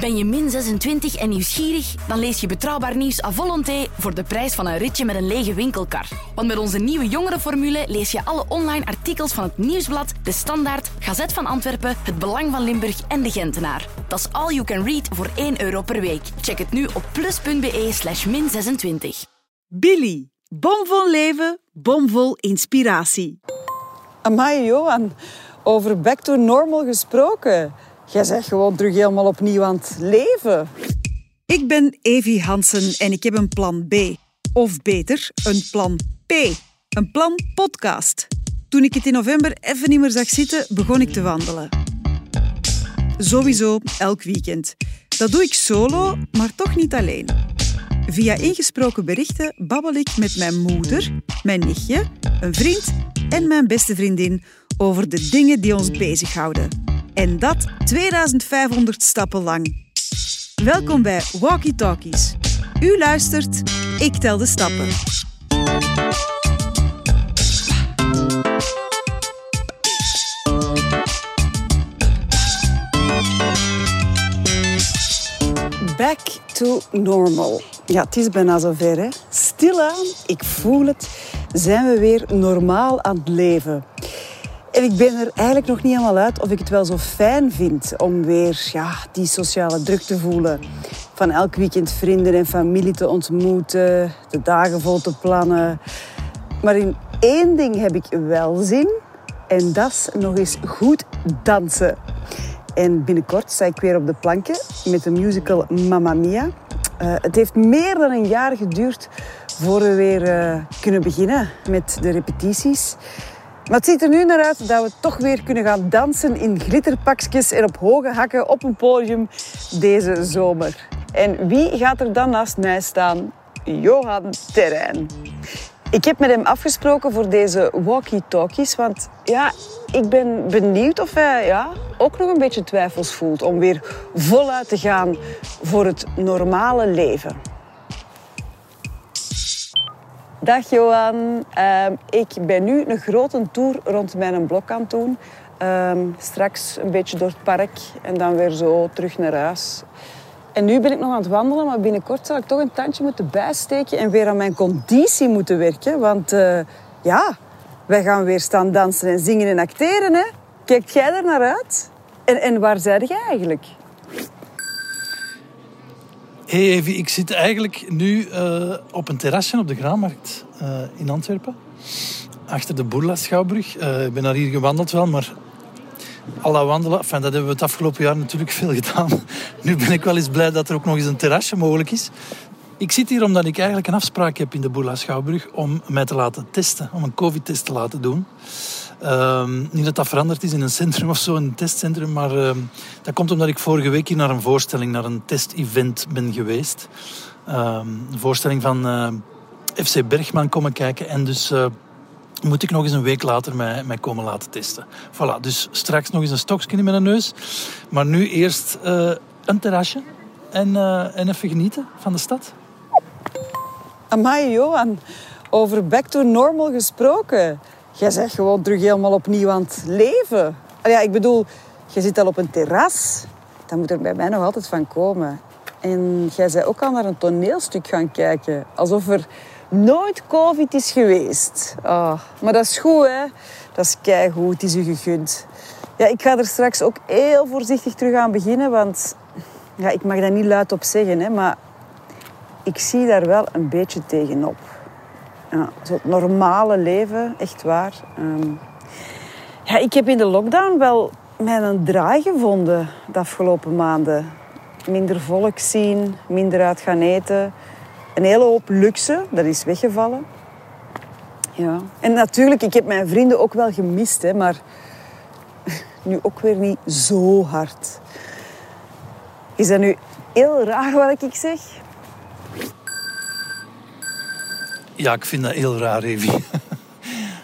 Ben je min 26 en nieuwsgierig? Dan lees je betrouwbaar nieuws à volonté voor de prijs van een ritje met een lege winkelkar. Want met onze nieuwe jongerenformule lees je alle online artikels van het Nieuwsblad, De Standaard, Gazet van Antwerpen, Het Belang van Limburg en De Gentenaar. Dat is all you can read voor 1 euro per week. Check het nu op plus.be slash min 26. Billy. Bomvol leven, bomvol inspiratie. Amai, Johan. Over back to normal gesproken. Jij zegt gewoon terug helemaal opnieuw aan het leven. Ik ben Evie Hansen en ik heb een plan B. Of beter, een plan P. Een plan podcast. Toen ik het in november even niet meer zag zitten, begon ik te wandelen. Sowieso elk weekend. Dat doe ik solo, maar toch niet alleen. Via ingesproken berichten babbel ik met mijn moeder, mijn nichtje, een vriend en mijn beste vriendin over de dingen die ons bezighouden. En dat 2500 stappen lang. Welkom bij Walkie Talkies. U luistert, ik tel de stappen. Back to normal. Ja, het is bijna zover, hè. Stilaan, ik voel het, zijn we weer normaal aan het leven. En ik ben er eigenlijk nog niet helemaal uit of ik het wel zo fijn vind om weer ja, die sociale druk te voelen. Van elk weekend vrienden en familie te ontmoeten, de dagen vol te plannen. Maar in één ding heb ik wel zin en dat is nog eens goed dansen. En binnenkort sta ik weer op de planken met de musical Mamma Mia. Uh, het heeft meer dan een jaar geduurd voor we weer uh, kunnen beginnen met de repetities. Maar het ziet er nu naar uit dat we toch weer kunnen gaan dansen in glitterpakjes en op hoge hakken op een podium deze zomer. En wie gaat er dan naast mij staan? Johan Terrein. Ik heb met hem afgesproken voor deze walkie-talkies, want ja, ik ben benieuwd of hij ja, ook nog een beetje twijfels voelt om weer voluit te gaan voor het normale leven. Dag Johan. Uh, ik ben nu een grote tour rond mijn blok aan het doen. Uh, straks een beetje door het park en dan weer zo terug naar huis. En nu ben ik nog aan het wandelen, maar binnenkort zal ik toch een tandje moeten bijsteken en weer aan mijn conditie moeten werken. Want uh, ja, wij gaan weer staan dansen en zingen en acteren. Hè? Kijkt jij er naar uit? En, en waar zijn jij eigenlijk? Hey Evie, ik zit eigenlijk nu uh, op een terrasje op de Graanmarkt uh, in Antwerpen. Achter de Boerla Schouwbrug. Uh, ik ben naar hier gewandeld wel, maar al dat wandelen, dat hebben we het afgelopen jaar natuurlijk veel gedaan. Nu ben ik wel eens blij dat er ook nog eens een terrasje mogelijk is. Ik zit hier omdat ik eigenlijk een afspraak heb in de Boerla Schouwbrug om mij te laten testen, om een covid-test te laten doen. Uh, niet dat dat veranderd is in een centrum of zo, een testcentrum, maar uh, dat komt omdat ik vorige week hier naar een voorstelling, naar een test-event ben geweest. Uh, een voorstelling van eh, FC Bergman komen kijken en dus eh, moet ik nog eens een week later mij, mij komen laten testen. Voilà, dus straks nog eens een stokje in mijn neus, maar nu eerst eh, een terrasje en, en even genieten van de stad. Amai, Johan. Over back to normal gesproken. Jij zegt gewoon terug helemaal opnieuw aan het leven. Ja, ik bedoel, je zit al op een terras. Dat moet er bij mij nog altijd van komen. En jij zei ook al naar een toneelstuk gaan kijken. Alsof er nooit covid is geweest. Oh, maar dat is goed, hè. Dat is keigoed. Het is u gegund. Ja, ik ga er straks ook heel voorzichtig terug aan beginnen. Want ja, ik mag daar niet luid op zeggen, hè, maar ik zie daar wel een beetje tegenop. Ja, zo het normale leven, echt waar. Um, ja, ik heb in de lockdown wel mijn draai gevonden de afgelopen maanden. Minder volk zien, minder uit gaan eten. Een hele hoop luxe, dat is weggevallen. Ja. En natuurlijk, ik heb mijn vrienden ook wel gemist, hè, maar nu ook weer niet zo hard. Is dat nu heel raar wat ik zeg? Ja, ik vind dat heel raar, Evie.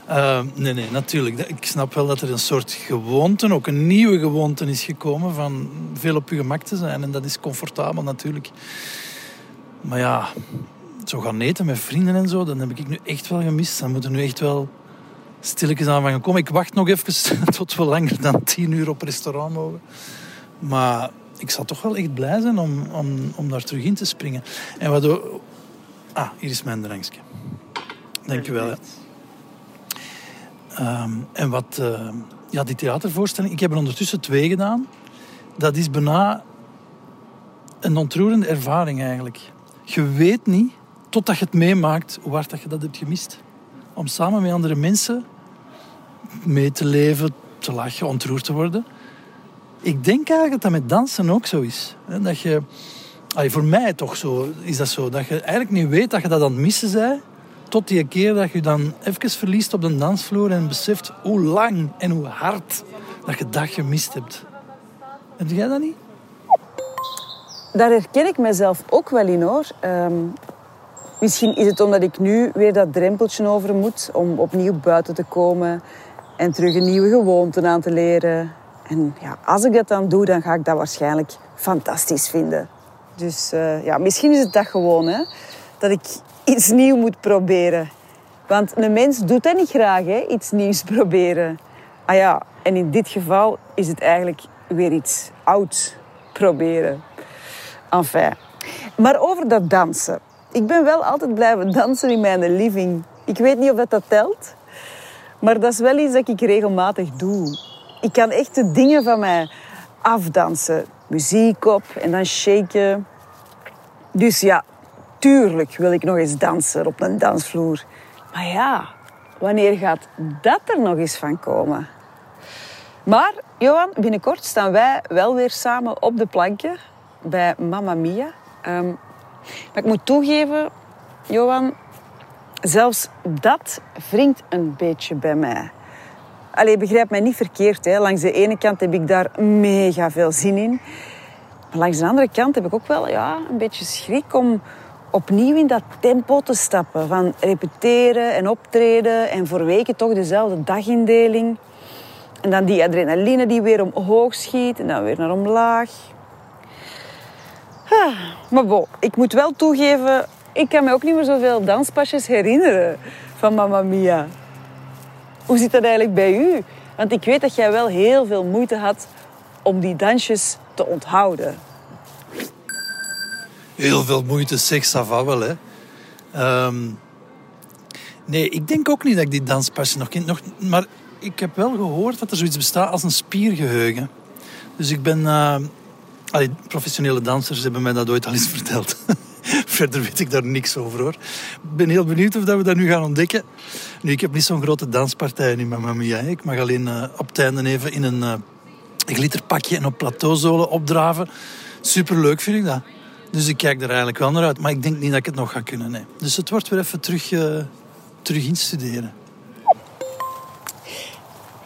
Uh, nee, nee, natuurlijk. Ik snap wel dat er een soort gewoonte, ook een nieuwe gewoonte is gekomen van veel op je gemak te zijn. En dat is comfortabel natuurlijk. Maar ja, zo gaan eten met vrienden en zo, dan heb ik nu echt wel gemist. Dan moet er nu echt wel stilletjes aan van komen. Ik wacht nog even tot we langer dan tien uur op restaurant mogen. Maar ik zal toch wel echt blij zijn om, om, om daar terug in te springen. En wat... Ah, hier is mijn drankje. Dank je wel. Hè. Ehm, en wat... Uh, ja, die theatervoorstelling... Ik heb er ondertussen twee gedaan. Dat is bijna een ontroerende ervaring eigenlijk. Je weet niet, totdat je het meemaakt, hoe hard dat je dat hebt gemist. Om samen met andere mensen mee te leven, te lachen, ontroerd te worden. Ik denk eigenlijk dat dat met dansen ook zo is. Dat je, voor mij toch zo, is dat zo. Dat je eigenlijk niet weet dat je dat aan het missen bent. Tot die keer dat je dan even verliest op de dansvloer en beseft hoe lang en hoe hard dat je dat gemist hebt. Heb jij dat niet? Daar herken ik mezelf ook wel in hoor. Ehm, misschien is het omdat ik nu weer dat drempeltje over moet om opnieuw buiten te komen en terug een nieuwe gewoonte aan te leren. En ja, als ik dat dan doe, dan ga ik dat waarschijnlijk fantastisch vinden. Dus uh, ja, misschien is het dat gewoon, hè? dat ik iets nieuws moet proberen. Want een mens doet dat niet graag, hè? iets nieuws proberen. Ah ja, en in dit geval is het eigenlijk weer iets ouds proberen. Enfin. Maar over dat dansen. Ik ben wel altijd blijven dansen in mijn living. Ik weet niet of dat, dat telt. Maar dat is wel iets dat ik regelmatig doe. Ik kan echt de dingen van mij afdansen. Muziek op en dan shaken. Dus ja, tuurlijk wil ik nog eens dansen op een dansvloer. Maar ja, wanneer gaat dat er nog eens van komen? Maar, Johan, binnenkort staan wij wel weer samen op de plankje bij Mamma Mia. Um, maar ik moet toegeven, Johan, zelfs dat wringt een beetje bij mij. Allee, begrijp mij niet verkeerd. Hè. Langs de ene kant heb ik daar mega veel zin in. Maar langs de andere kant heb ik ook wel ja, een beetje schrik om opnieuw in dat tempo te stappen. Van repeteren en optreden en voor weken toch dezelfde dagindeling. En dan die adrenaline die weer omhoog schiet en dan weer naar omlaag. Ah, maar bon, ik moet wel toegeven, ik kan me ook niet meer zoveel danspasjes herinneren van Mamma Mia. Hoe zit dat eigenlijk bij u? Want ik weet dat jij wel heel veel moeite had om die dansjes te onthouden. Heel veel moeite, zeg, ça wel, hè. Ehm, nee, ik denk ook niet dat ik die danspasjes nog ken. Nog, maar ik heb wel gehoord dat er zoiets bestaat als een spiergeheugen. Dus ik ben... Uh, professionele dansers hebben mij dat ooit al eens verteld. Verder weet ik daar niks over hoor. Ik ben heel benieuwd of dat we dat nu gaan ontdekken. Nu, ik heb niet zo'n grote danspartij in Mamma Mia. Ik mag alleen uh, op het einde even in een uh, glitterpakje en op plateauzolen opdraven. Superleuk vind ik dat. Dus ik kijk er eigenlijk wel naar uit. Maar ik denk niet dat ik het nog ga kunnen. Nee. Dus het wordt weer even terug, uh, terug instuderen.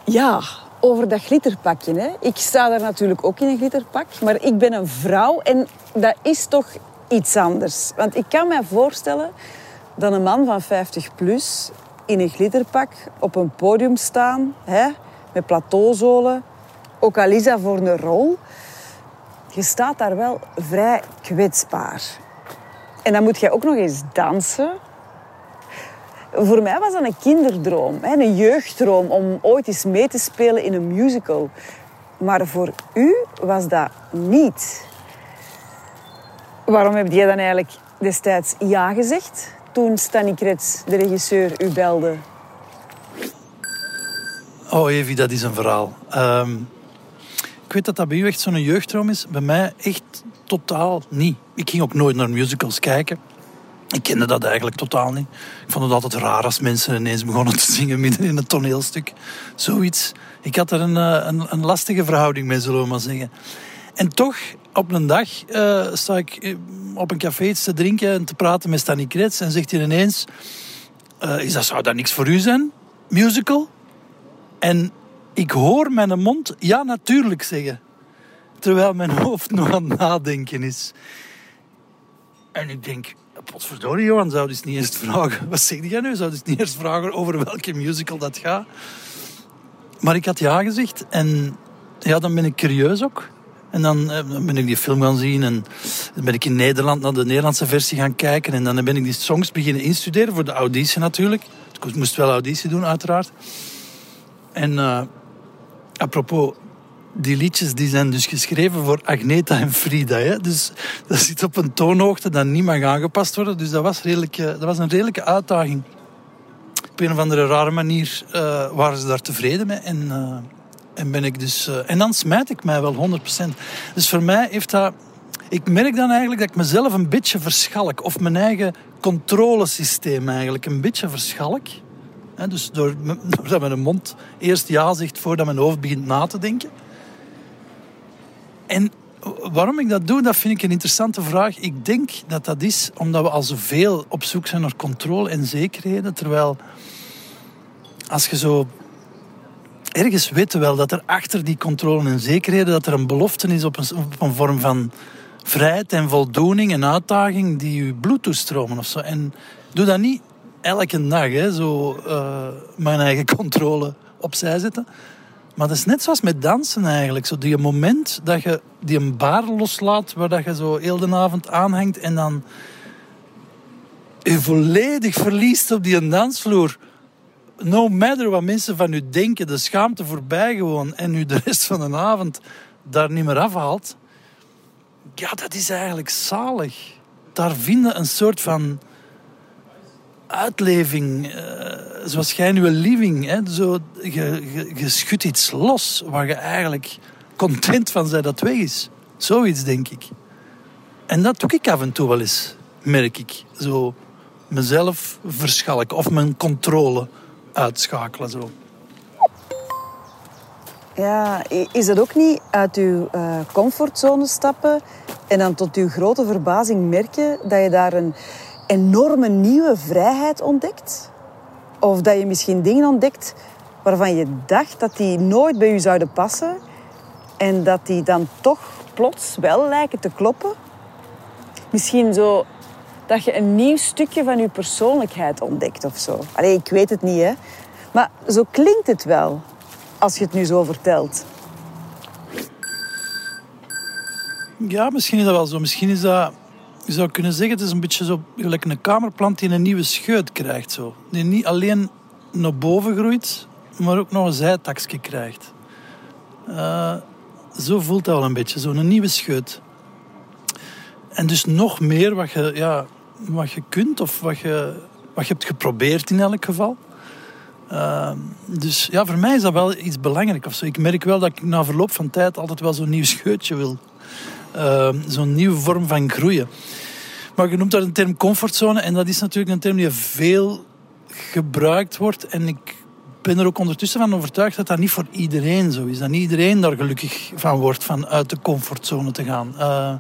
Ja, over dat glitterpakje. Hè. Ik sta daar natuurlijk ook in een glitterpak. Maar ik ben een vrouw en dat is toch iets anders. Want ik kan me voorstellen dat een man van 50 plus in een glitterpak op een podium staan, hè, met plateauzolen, ook al is dat voor een rol, je staat daar wel vrij kwetsbaar. En dan moet je ook nog eens dansen. Voor mij was dat een kinderdroom, een jeugddroom om ooit eens mee te spelen in een musical. Maar voor u was dat niet. Waarom heb jij dan eigenlijk destijds ja gezegd toen Krets, de regisseur, u belde? Oh, Evi, dat is een verhaal. Ehm, weet dat dat bij u echt zo'n jeugddroom is. Bij mij echt totaal niet. Ik ging ook nooit naar musicals kijken. Ik kende dat eigenlijk totaal niet. Ik vond het altijd raar als mensen ineens begonnen te zingen midden in een toneelstuk. Zoiets. Ik had er een, eh, een, een lastige verhouding mee, zullen we maar zeggen. En toch, op een dag uh, sta ik eh, op een café te drinken en te praten met Stanny Krets. En zegt hij ineens, is dat, zou dat niks voor u zijn? Musical? En ik hoor mijn mond ja natuurlijk zeggen. Terwijl mijn hoofd nog aan het nadenken is. En ik denk, potverdorie Johan, zou dus niet eerst vragen... Wat zeg jij nu? Zou dus niet eerst vragen over welke musical dat gaat? Maar ik had ja gezegd en ja, dan ben ik curieus ook. En dan, eh, dan, ben ik die film gaan zien en dan ben ik in Nederland naar de Nederlandse versie gaan kijken. En dan ben ik die songs beginnen instuderen voor de auditie natuurlijk. Ik moest wel auditie doen, uiteraard. En uh, apropos die liedjes die zijn dus geschreven voor Agneta en Frida. Hè? Dus dat zit op een toonhoogte dat niet mag aangepast worden. Dus dat was, redelijk, dat was een redelijke uitdaging. Op een of andere rare manier uh, waren ze daar tevreden mee. En, uh, en ben ik dus... En dan smijt ik mij wel 100%. Dus voor mij heeft dat... Ik merk dan eigenlijk dat ik mezelf een beetje verschalk. Of mijn eigen controlesysteem eigenlijk een beetje verschalk. Dus door, doordat mijn mond eerst ja zegt voordat mijn hoofd begint na te denken. En waarom ik dat doe, dat vind ik een interessante vraag. Ik denk dat dat is omdat we al zoveel op zoek zijn naar controle en zekerheden. Terwijl als je zo ergens weet wel dat er achter die controle en zekerheden dat er een belofte is op een, op een vorm van vrijheid en voldoening en uitdaging die je bloed toestromen of zo. En doe dat niet elke dag, hè, zo uh, mijn eigen controle opzij zetten. Maar dat is net zoals met dansen eigenlijk. Zo die moment dat je die een baar loslaat, waar dat je zo heel de avond aanhangt en dan je volledig verliest op die dansvloer. No matter wat mensen van u denken, de schaamte voorbij gewoon en u de rest van de avond daar niet meer afhaalt. Ja, dat is eigenlijk zalig. Daar vinden een soort van uitleving, uh, zoals jij living. Hè? Zo, je, schudt iets los waar je eigenlijk content van bent dat weg is. Zoiets, denk ik. En dat doe ik af en toe wel eens, merk ik. Zo mezelf verschalken of mijn controle uitschakelen. Zo. Ja, is dat ook niet uit uw uh, comfortzone stappen en dan tot uw grote verbazing merken dat je daar een enorme nieuwe vrijheid ontdekt? Of dat je misschien dingen ontdekt waarvan je dacht dat die nooit bij je zouden passen en dat die dan toch plots wel lijken te kloppen? Misschien zo dat je een nieuw stukje van je persoonlijkheid ontdekt of zo. Allee, ik weet het niet, hè. Maar zo klinkt het wel, als je het nu zo vertelt. Ja, misschien is dat wel zo. Misschien is dat je zou kunnen zeggen, het is een beetje zo gelijk een kamerplant die een nieuwe scheut krijgt. Zo. Die niet alleen naar boven groeit, maar ook nog een zijtakje krijgt. Uh, zo voelt dat wel een beetje, zo'n nieuwe scheut. En dus nog meer wat je, ja, wat je kunt of wat je, wat je hebt geprobeerd in elk geval. Uh, dus ja, voor mij is dat wel iets belangrijk. Of zo. Ik merk wel dat ik na verloop van tijd altijd wel zo'n nieuw scheutje wil. Ehm, zo'n nieuwe vorm van groeien. Maar je noemt dat een term comfortzone en dat is natuurlijk een term die veel gebruikt wordt. En ik ben er ook ondertussen van overtuigd dat dat niet voor iedereen zo is. Dat niet iedereen daar gelukkig van wordt van uit de comfortzone te gaan. Uh,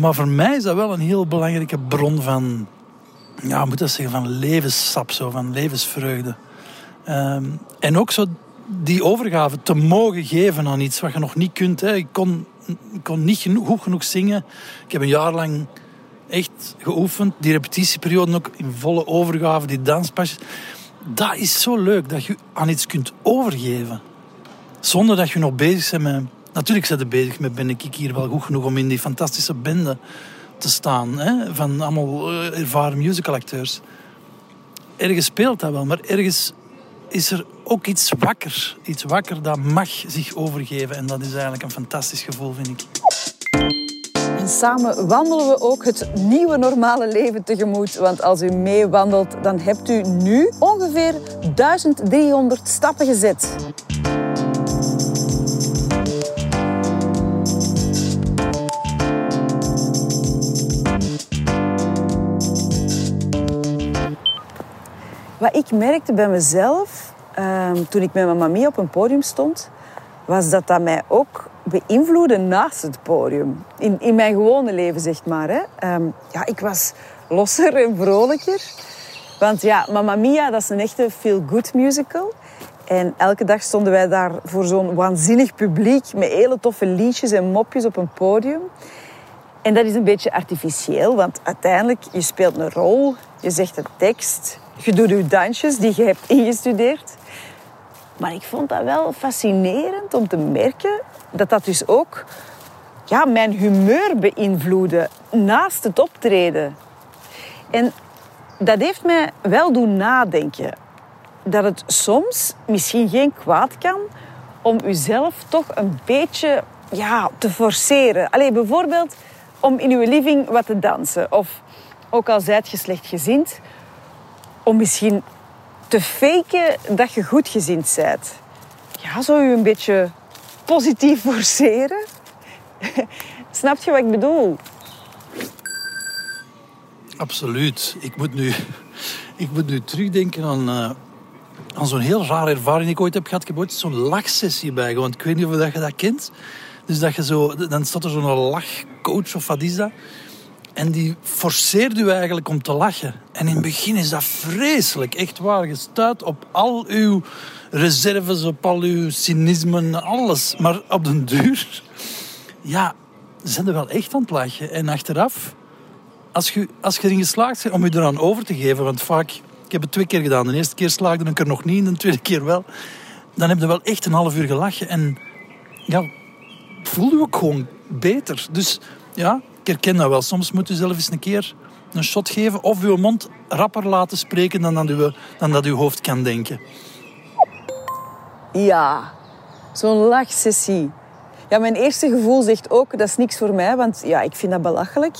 maar voor mij is dat wel een heel belangrijke bron van, ja, moet dat zeggen, van levenssap, zo, van levensvreugde. Uh, en ook zo die overgave te mogen geven aan iets wat je nog niet kunt. Hè. Ik kon kon niet genoeg, goed genoeg zingen. Ik heb een jaar lang echt geoefend. Die repetitieperiode ook in volle overgave, die danspasjes. Dat is zo leuk, dat je aan iets kunt overgeven. Zonder dat je nog bezig bent met... Natuurlijk zijn er bezig met ben ik hier wel goed genoeg om in die fantastische bende te staan. Hè? Van allemaal eh, ervaren musicalacteurs. Ergens speelt dat wel, maar ergens is er ook iets wakker. Iets wakker dat mag zich overgeven. En dat is eigenlijk een fantastisch gevoel, vind ik. En samen wandelen we ook het nieuwe normale leven tegemoet. Want als u meewandelt, dan hebt u nu ongeveer 1300 stappen gezet. Wat ik merkte bij mezelf, ehm, toen ik met mijn mami op een podium stond, was dat dat mij ook beïnvloedde naast het podium. In, in mijn gewone leven, zeg maar. Hè. Ehm, ja, ik was losser en vrolijker. Want ja, Mamma Mia, dat is een echte feel-good musical. En elke dag stonden wij daar voor zo'n waanzinnig publiek met hele toffe liedjes en mopjes op een podium. En dat is een beetje artificieel, want uiteindelijk, je speelt een rol, je zegt een tekst, je doet je dansjes die je hebt ingestudeerd. Maar ik vond dat wel fascinerend om te merken dat dat dus ook ja, mijn humeur beïnvloedde naast het optreden. En dat heeft mij wel doen nadenken. Dat het soms misschien geen kwaad kan om uzelf toch een beetje ja, te forceren. Allee, bijvoorbeeld om in uw living wat te dansen. Of ook al zijt je slechtgezind, om misschien te faken dat je goedgezind bent. Ja, zo u een beetje positief forceren. Snap je wat ik bedoel? Absoluut. Ik moet nu, ik moet nu terugdenken aan, uh, aan zo'n heel rare ervaring die ik ooit heb gehad. Ik zo'n lachsessie bij. Want ik weet niet of je dat kent. Dus dat je zo, dan staat er zo'n lachcoach of wat is dat? En die forceert u eigenlijk om te lachen. En in het begin is dat vreselijk. Echt waar. Je stuit op al uw reserves, op al uw cynismen, alles. Maar op den duur, ja, zijn wel echt aan het lachen. En achteraf, als je, als je erin geslaagd bent om je eraan over te geven, want vaak, ik heb het twee keer gedaan. De eerste keer slaagde ik er nog niet, de tweede keer wel. Dan heb je wel echt een half uur gelachen. En ja, voel je ook gewoon beter. Dus ja, herken dat wel. Soms moet je zelf eens een keer een shot geven of je mond rapper laten spreken dan dat je, dan dat je hoofd kan denken. Ja, zo'n lachsessie. Ja, mijn eerste gevoel zegt ook, dat is niks voor mij, want ja, ik vind dat belachelijk.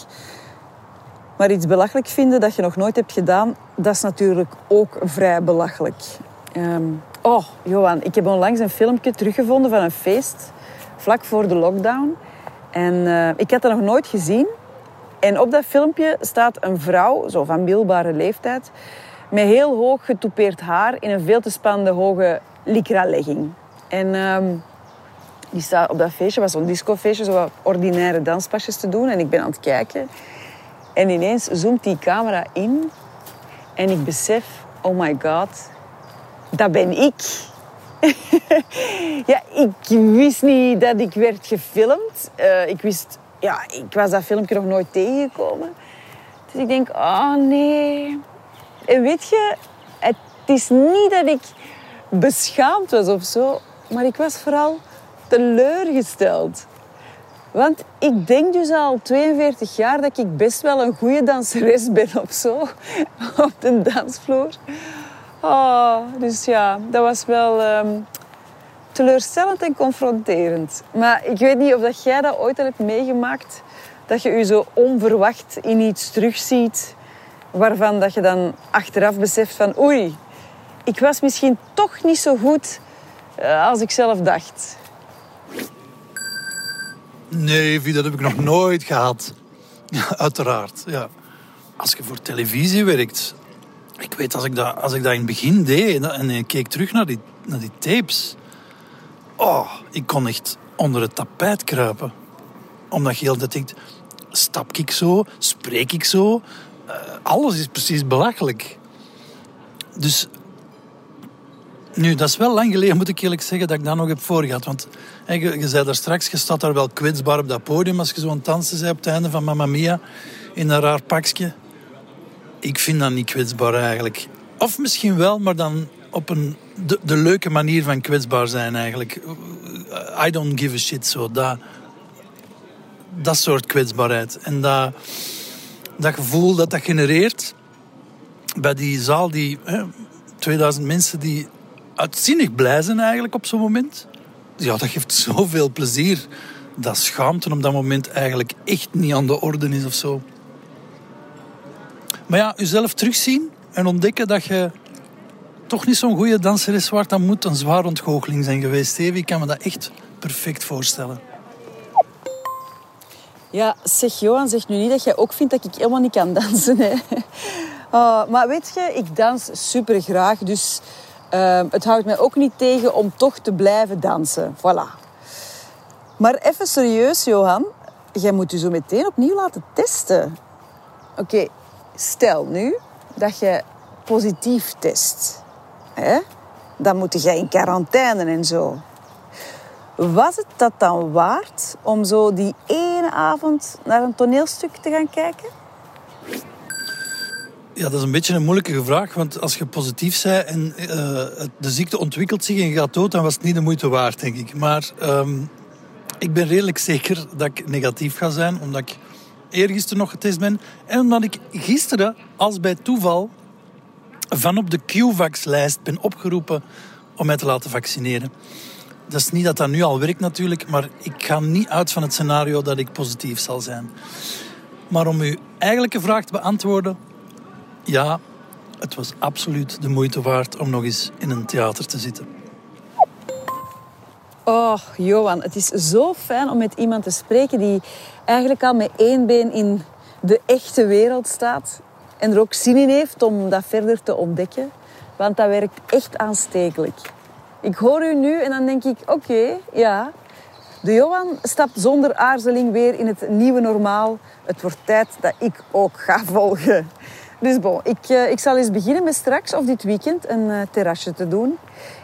Maar iets belachelijk vinden dat je nog nooit hebt gedaan, dat is natuurlijk ook vrij belachelijk. Um, oh, Johan, ik heb onlangs een filmpje teruggevonden van een feest, vlak voor de lockdown. En uh, ik had dat nog nooit gezien. En op dat filmpje staat een vrouw, zo van middelbare leeftijd, met heel hoog getoupeerd haar in een veel te spannende hoge lycra-legging. En um, die staat op dat feestje, was zo'n discofeestje, zo ordinaire danspasjes te doen. En ik ben aan het kijken. En ineens zoomt die camera in. En ik besef, oh my god, dat ben ik. ja, ik wist niet dat ik werd gefilmd. Uh, ik wist, ja, ik was dat filmpje nog nooit tegengekomen. Dus ik denk, oh nee. En weet je, het is niet dat ik beschaamd was of zo, maar ik was vooral teleurgesteld. Want ik denk dus al 42 jaar dat ik best wel een goede danseres ben of zo. Op de dansvloer. Oh, dus ja, dat was wel um, teleurstellend en confronterend. Maar ik weet niet of dat jij dat ooit al hebt meegemaakt. Dat je je zo onverwacht in iets terugziet. Waarvan dat je dan achteraf beseft van oei, ik was misschien toch niet zo goed eh, als ik zelf dacht. Nee, dat heb ik nog nooit gehad. Uiteraard, ja. Als je voor televisie werkt... Ik weet, als ik dat, als ik dat in het begin deed en ik keek terug naar die, naar die tapes... Oh, ik kon echt onder het tapijt kruipen. Omdat je heel tijd denkt... Stap ik zo? Spreek ik zo? Uh, alles is precies belachelijk. Dus nu, dat is wel lang geleden, moet ik eerlijk zeggen, dat ik dat nog heb voorgehad. Want je, je zei daar straks, je staat daar wel kwetsbaar op dat podium als je zo aan dansen op het einde van Mamma Mia in een raar pakje. Ik vind dat niet kwetsbaar eigenlijk. Of misschien wel, maar dan op een, de, de leuke manier van kwetsbaar zijn eigenlijk. I don't give a shit, zo. Dat, dat soort kwetsbaarheid. En dat, dat gevoel dat dat genereert bij die zaal, die hè, 2000 mensen die uitzinnig blij zijn eigenlijk op zo'n moment. Ja, dat geeft zoveel plezier. Dat schaamte op dat moment eigenlijk echt niet aan de orde is of zo. Maar ja, jezelf terugzien en ontdekken dat je toch niet zo'n goede danser is waar dan moet een zwaar ontgoocheling zijn geweest. Evi, ik kan me dat echt perfect voorstellen. Ja, zeg Johan, zeg nu niet dat jij ook vindt dat ik helemaal niet kan dansen. Hè? Oh, maar weet je, ik dans super graag, dus Ehm, het houdt mij ook niet tegen om toch te blijven dansen. Voilà. Maar even serieus, Johan. Jij moet je zo meteen opnieuw laten testen. Oké, stel nu dat je positief test. Hè? Dan moet jij in quarantaine en zo. Was het dat dan waard om zo die ene avond naar een toneelstuk te gaan kijken? Ja, dat is een beetje een moeilijke vraag. Want als je positief bent en uh, de ziekte ontwikkelt zich en je gaat dood, dan was het niet de moeite waard, denk ik. Maar um, ik ben redelijk zeker dat ik negatief ga zijn, omdat ik eergisteren nog getest ben. En omdat ik gisteren, als bij toeval, van op de QVAX-lijst ben opgeroepen om mij te laten vaccineren. Dat is niet dat dat nu al werkt natuurlijk, maar ik ga niet uit van het scenario dat ik positief zal zijn. Maar om uw eigenlijke vraag te beantwoorden, ja, het was absoluut de moeite waard om nog eens in een theater te zitten. Oh, Johan, het is zo fijn om met iemand te spreken die eigenlijk al met één been in de echte wereld staat. En er ook zin in heeft om dat verder te ontdekken. Want dat werkt echt aanstekelijk. Ik hoor u nu en dan denk ik, oké, ja. De Johan stapt zonder aarzeling weer in het nieuwe normaal. Het wordt tijd dat ik ook ga volgen. Dus bon, ik, eh, ik zal eens beginnen met straks of dit weekend een eh, terrasje te doen.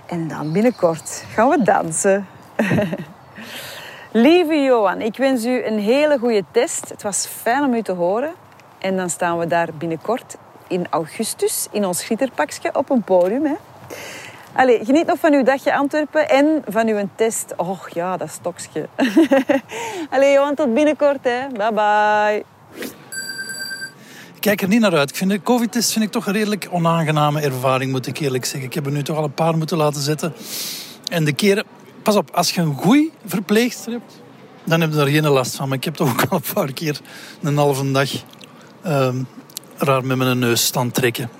En dan binnenkort gaan we dansen. Lieve Johan, ik wens u een hele goede test. Het was fijn om u te horen. En dan staan we daar binnenkort in augustus in ons schitterpakje op een podium. Hè. Allee, geniet nog van uw dagje Antwerpen en van uw test. Och ja, dat stokje. Allee, Johan, tot binnenkort. Hè. Bye bye. Ik kijk er niet naar uit. Ik vind de covid-test vind ik toch een redelijk onaangename ervaring, moet ik eerlijk zeggen. Ik heb er nu toch al een paar moeten laten zetten. En de keren... Pas op, als je een goeie verpleegster hebt, dan heb je daar geen last van. Maar ik heb toch ook al een paar keer een halve dag ehm, raar met mijn neus staan trekken.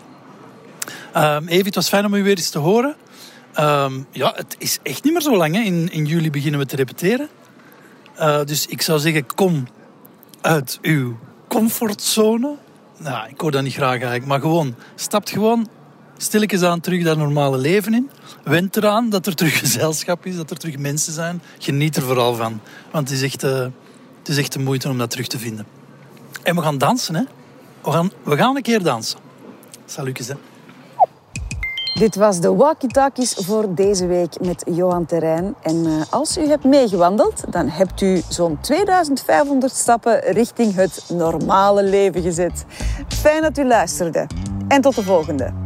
Um, Evie, het was fijn om u weer eens te horen. Ehm, ja, het is echt niet meer zo lang. Hè. In, in juli beginnen we te repeteren. Uh, dus ik zou zeggen, kom uit uw comfortzone. Nou, ik hoor dat niet graag eigenlijk, maar gewoon, stapt gewoon stilletjes aan terug dat normale leven in. Wend eraan dat er terug gezelschap is, dat er terug mensen zijn. Geniet er vooral van, want het is echt, uh, het is echt de moeite om dat terug te vinden. En we gaan dansen, hè. We gaan, we gaan een keer dansen. Salutjes, hè. Dit was de Walkie Talkies voor deze week met Johan Terrein. En uh, als u hebt meegewandeld, dan hebt u zo'n 2500 stappen richting het normale leven gezet. Fijn dat u luisterde. En tot de volgende.